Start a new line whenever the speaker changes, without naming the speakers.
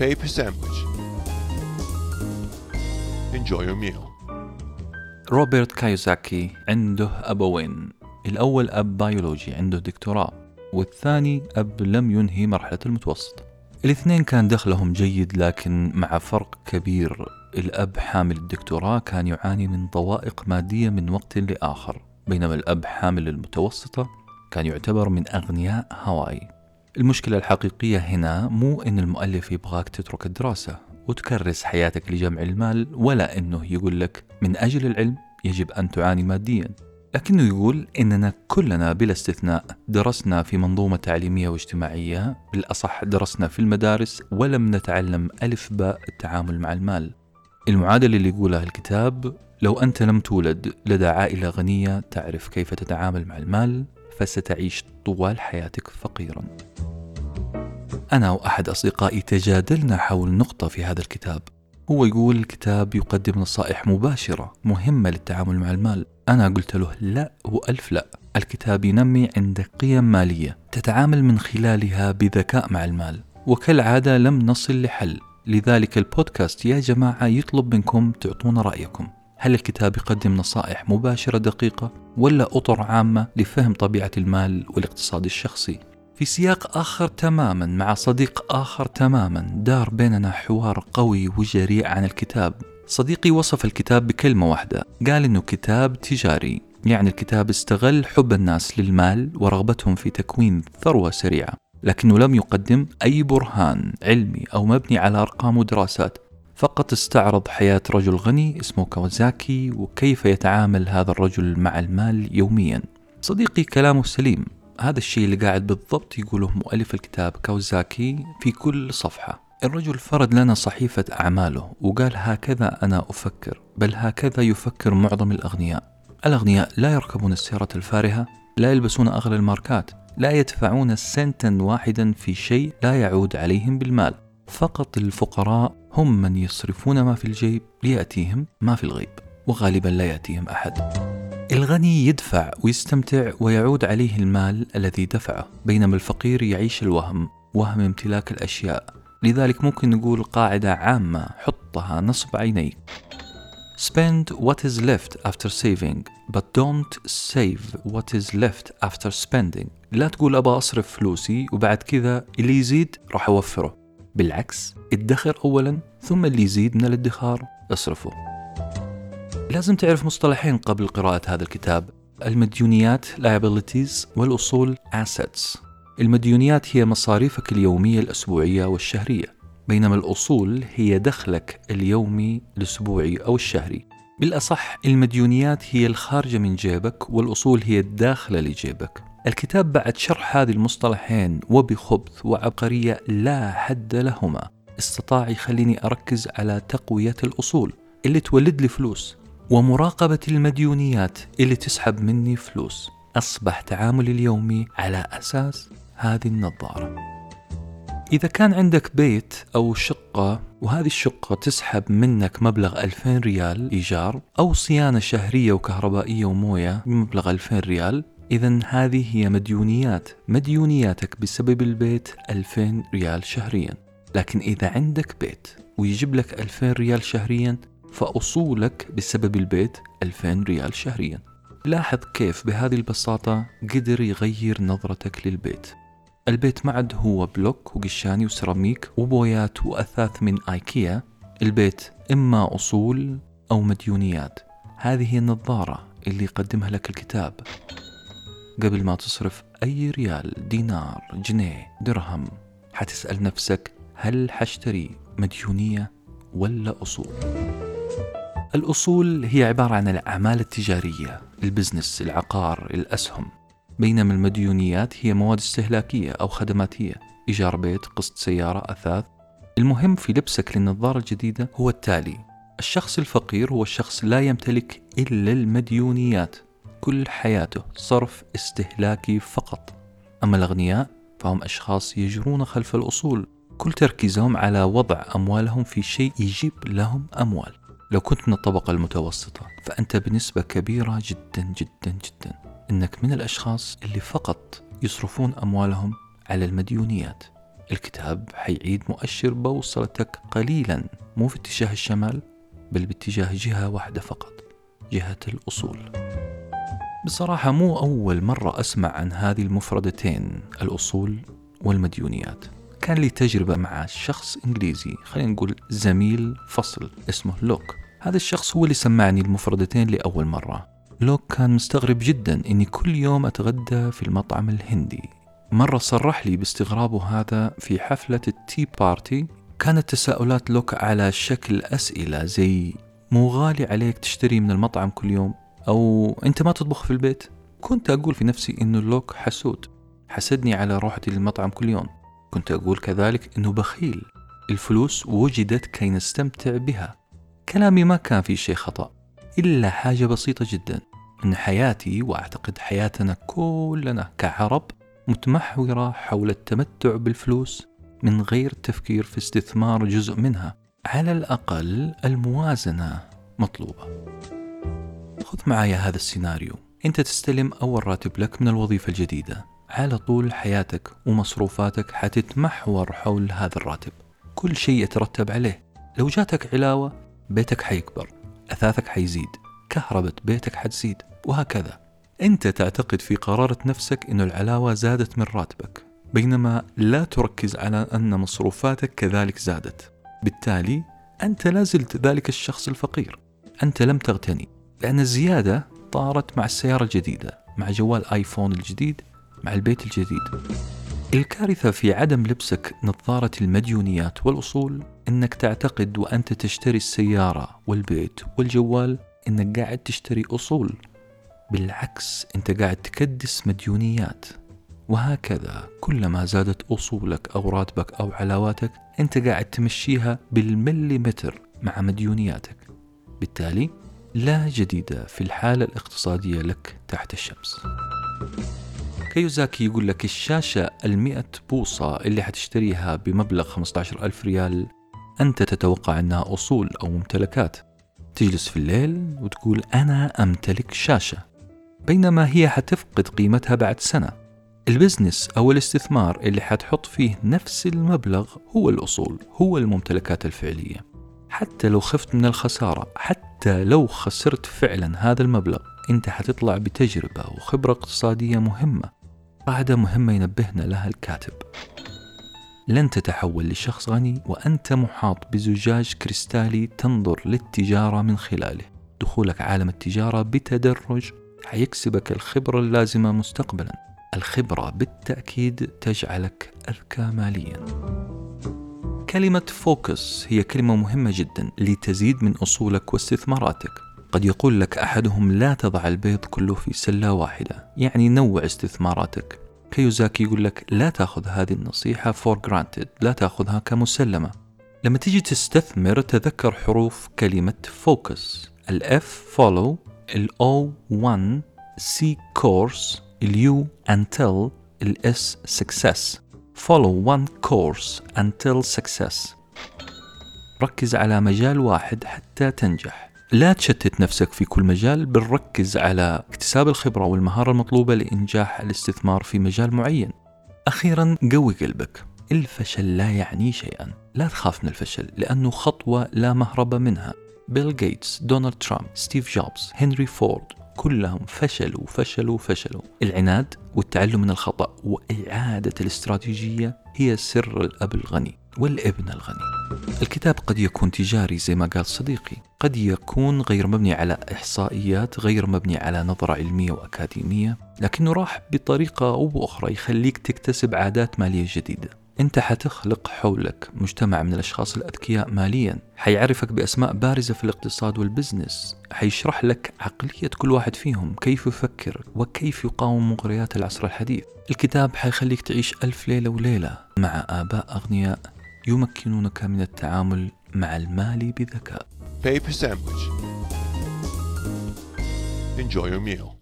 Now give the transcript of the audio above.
paper sandwich. Enjoy your meal.
روبرت كايوزاكي عنده أبوين. الأول أب بيولوجي عنده دكتوراه. والثاني أب لم ينهي مرحلة المتوسط. الاثنين كان دخلهم جيد لكن مع فرق كبير. الأب حامل الدكتوراه كان يعاني من ضوائق مادية من وقت لآخر. بينما الأب حامل المتوسطة كان يعتبر من أغنياء هاواي. المشكلة الحقيقية هنا مو إن المؤلف يبغاك تترك الدراسة وتكرس حياتك لجمع المال ولا إنه يقول لك من أجل العلم يجب أن تعاني ماديا. لكنه يقول إننا كلنا بلا استثناء درسنا في منظومة تعليمية واجتماعية بالأصح درسنا في المدارس ولم نتعلم ألف باء التعامل مع المال. المعادلة اللي يقولها الكتاب لو أنت لم تولد لدى عائلة غنية تعرف كيف تتعامل مع المال فستعيش طوال حياتك فقيرا. أنا وأحد أصدقائي تجادلنا حول نقطة في هذا الكتاب. هو يقول الكتاب يقدم نصائح مباشرة مهمة للتعامل مع المال. أنا قلت له لا وألف لا. الكتاب ينمي عندك قيم مالية تتعامل من خلالها بذكاء مع المال وكالعادة لم نصل لحل. لذلك البودكاست يا جماعة يطلب منكم تعطونا رأيكم. هل الكتاب يقدم نصائح مباشرة دقيقة ولا أطر عامة لفهم طبيعة المال والاقتصاد الشخصي؟ في سياق آخر تماما مع صديق آخر تماما دار بيننا حوار قوي وجريء عن الكتاب صديقي وصف الكتاب بكلمة واحدة قال إنه كتاب تجاري يعني الكتاب استغل حب الناس للمال ورغبتهم في تكوين ثروة سريعة لكنه لم يقدم أي برهان علمي أو مبني على أرقام ودراسات فقط استعرض حياة رجل غني اسمه كاوزاكي وكيف يتعامل هذا الرجل مع المال يوميا. صديقي كلامه سليم. هذا الشيء اللي قاعد بالضبط يقوله مؤلف الكتاب كاوزاكي في كل صفحة. الرجل فرد لنا صحيفة أعماله وقال هكذا أنا أفكر بل هكذا يفكر معظم الأغنياء. الأغنياء لا يركبون السيارة الفارهة لا يلبسون أغلى الماركات لا يدفعون سنتا واحدا في شيء لا يعود عليهم بالمال. فقط الفقراء هم من يصرفون ما في الجيب ليأتيهم ما في الغيب وغالبا لا يأتيهم أحد. الغني يدفع ويستمتع ويعود عليه المال الذي دفعه بينما الفقير يعيش الوهم وهم امتلاك الأشياء. لذلك ممكن نقول قاعدة عامة حطها نصب عينيك. Spend what is left after saving but don't save what is left after spending. لا تقول أبغى أصرف فلوسي وبعد كذا اللي يزيد راح أوفره. بالعكس ادخر أولا ثم اللي يزيد من الادخار اصرفه. لازم تعرف مصطلحين قبل قراءة هذا الكتاب. المديونيات liabilities والأصول assets. المديونيات هي مصاريفك اليومية الأسبوعية والشهرية بينما الأصول هي دخلك اليومي الأسبوعي أو الشهري. بالأصح المديونيات هي الخارجة من جيبك والأصول هي الداخلة لجيبك. الكتاب بعد شرح هذه المصطلحين وبخبث وعبقرية لا حد لهما. استطاع يخليني أركز على تقوية الأصول اللي تولد لي فلوس ومراقبة المديونيات اللي تسحب مني فلوس. أصبح تعاملي اليومي على أساس هذه النظارة. إذا كان عندك بيت أو شقة وهذه الشقة تسحب منك مبلغ 2000 ريال إيجار أو صيانة شهرية وكهربائية وموية بمبلغ 2000 ريال إذا هذه هي مديونيات. مديونياتك بسبب البيت 2000 ريال شهريا. لكن إذا عندك بيت ويجيب لك 2000 ريال شهريا فأصولك بسبب البيت 2000 ريال شهريا. لاحظ كيف بهذه البساطة قدر يغير نظرتك للبيت. البيت ما عاد هو بلوك وقشاني وسيراميك وبويات وأثاث من آيكيا. البيت إما أصول أو مديونيات. هذه هي النظارة اللي يقدمها لك الكتاب. قبل ما تصرف أي ريال دينار جنيه درهم حتسأل نفسك هل حشتري مديونية ولا أصول؟ الأصول هي عبارة عن الأعمال التجارية البزنس العقار الأسهم. بينما المديونيات هي مواد استهلاكية أو خدماتية إيجار بيت قسط سيارة أثاث. المهم في لبسك للنظارة الجديدة هو التالي. الشخص الفقير هو الشخص لا يمتلك إلا المديونيات. كل حياته صرف استهلاكي فقط. أما الأغنياء فهم أشخاص يجرون خلف الأصول. كل تركيزهم على وضع أموالهم في شيء يجيب لهم أموال. لو كنت من الطبقة المتوسطة فأنت بنسبة كبيرة جدا جدا جدا. إنك من الأشخاص اللي فقط يصرفون أموالهم على المديونيات. الكتاب حيعيد مؤشر بوصلتك قليلا مو في اتجاه الشمال بل باتجاه جهة واحدة فقط جهة الأصول. بصراحة مو أول مرة أسمع عن هذه المفردتين الأصول والمديونيات. كان لي تجربة مع شخص إنجليزي خلينا نقول زميل فصل اسمه لوك. هذا الشخص هو اللي سمعني المفردتين لأول مرة. لوك كان مستغرب جدا إني كل يوم أتغدى في المطعم الهندي. مرة صرح لي باستغرابه هذا في حفلة ال tea party. كانت تساؤلات لوك على شكل أسئلة زي مو غالي عليك تشتري من المطعم كل يوم؟ أو أنت ما تطبخ في البيت. كنت أقول في نفسي إنه لوك حسود. حسدني على روحتي للمطعم كل يوم. كنت أقول كذلك إنه بخيل. الفلوس وجدت كي نستمتع بها. كلامي ما كان فيه شيء خطأ إلا حاجة بسيطة جدا. إن حياتي وأعتقد حياتنا كلنا كعرب متمحورة حول التمتع بالفلوس من غير تفكير في استثمار جزء منها. على الأقل الموازنة مطلوبة. خذ معايا هذا السيناريو. أنت تستلم أول راتب لك من الوظيفة الجديدة. على طول حياتك ومصروفاتك حتتمحور حول هذا الراتب. كل شيء يترتب عليه. لو جاتك علاوة بيتك حيكبر. أثاثك حيزيد. كهربة بيتك حتزيد. وهكذا. أنت تعتقد في قرارة نفسك أن العلاوة زادت من راتبك. بينما لا تركز على أن مصروفاتك كذلك زادت. بالتالي أنت لازلت ذلك الشخص الفقير. أنت لم تغتني. لأن الزيادة طارت مع السيارة الجديدة مع جوال آيفون الجديد مع البيت الجديد. الكارثة في عدم لبسك نظارة المديونيات والأصول أنك تعتقد وأنت تشتري السيارة والبيت والجوال أنك قاعد تشتري أصول. بالعكس أنت قاعد تكدس مديونيات. وهكذا كلما زادت أصولك أو راتبك أو علاواتك أنت قاعد تمشيها بالمليمتر مع مديونياتك. بالتالي لا جديد في الحالة الاقتصادية لك تحت الشمس. كيوزاكي يقول لك الشاشة المئة بوصة اللي حتشتريها بمبلغ 15 ألف ريال أنت تتوقع أنها أصول أو ممتلكات. تجلس في الليل وتقول أنا أمتلك شاشة بينما هي حتفقد قيمتها بعد سنة. البزنس أو الاستثمار اللي حتحط فيه نفس المبلغ هو الأصول هو الممتلكات الفعلية. حتى لو خفت من الخسارة حتى لو خسرت فعلا هذا المبلغ أنت حتطلع بتجربة وخبرة اقتصادية مهمة. قاعدة مهمة ينبهنا لها الكاتب. لن تتحول لشخص غني وأنت محاط بزجاج كريستالي تنظر للتجارة من خلاله. دخولك عالم التجارة بتدرج حيكسبك الخبرة اللازمة مستقبلا. الخبرة بالتأكيد تجعلك أذكى ماليا. كلمة focus هي كلمة مهمة جدا لتزيد من أصولك واستثماراتك. قد يقول لك أحدهم لا تضع البيض كله في سلة واحدة يعني نوع استثماراتك. كيوزاكي يقول لك لا تأخذ هذه النصيحة for granted لا تأخذها كمسلمة. لما تيجي تستثمر تذكر حروف كلمة focus الF follow الO one C course الU until الS success. Follow one course until success. ركز على مجال واحد حتى تنجح. لا تشتت نفسك في كل مجال بل ركز على اكتساب الخبرة والمهارة المطلوبة لإنجاح الاستثمار في مجال معين. أخيرا قوي قلبك. الفشل لا يعني شيئا. لا تخاف من الفشل لأنه خطوة لا مهرب منها. بيل جيتس دونالد ترامب ستيف جوبز هنري فورد كلهم فشلوا فشلوا فشلوا. العناد والتعلم من الخطأ وإعادة الاستراتيجية هي سر الأب الغني والابن الغني. الكتاب قد يكون تجاري زي ما قال صديقي. قد يكون غير مبني على إحصائيات غير مبني على نظرة علمية وأكاديمية لكنه راح بطريقة أو بأخرى يخليك تكتسب عادات مالية جديدة. أنت حتخلق حولك مجتمع من الأشخاص الأذكياء ماليا حيعرفك بأسماء بارزة في الاقتصاد وال business حيشرح لك عقلية كل واحد فيهم كيف يفكر وكيف يقاوم مغريات العصر الحديث الكتاب حيخليك تعيش ألف ليلة وليلة مع آباء أغنياء يمكنونك من التعامل مع المال بذكاء
Paper sandwich. Enjoy your meal.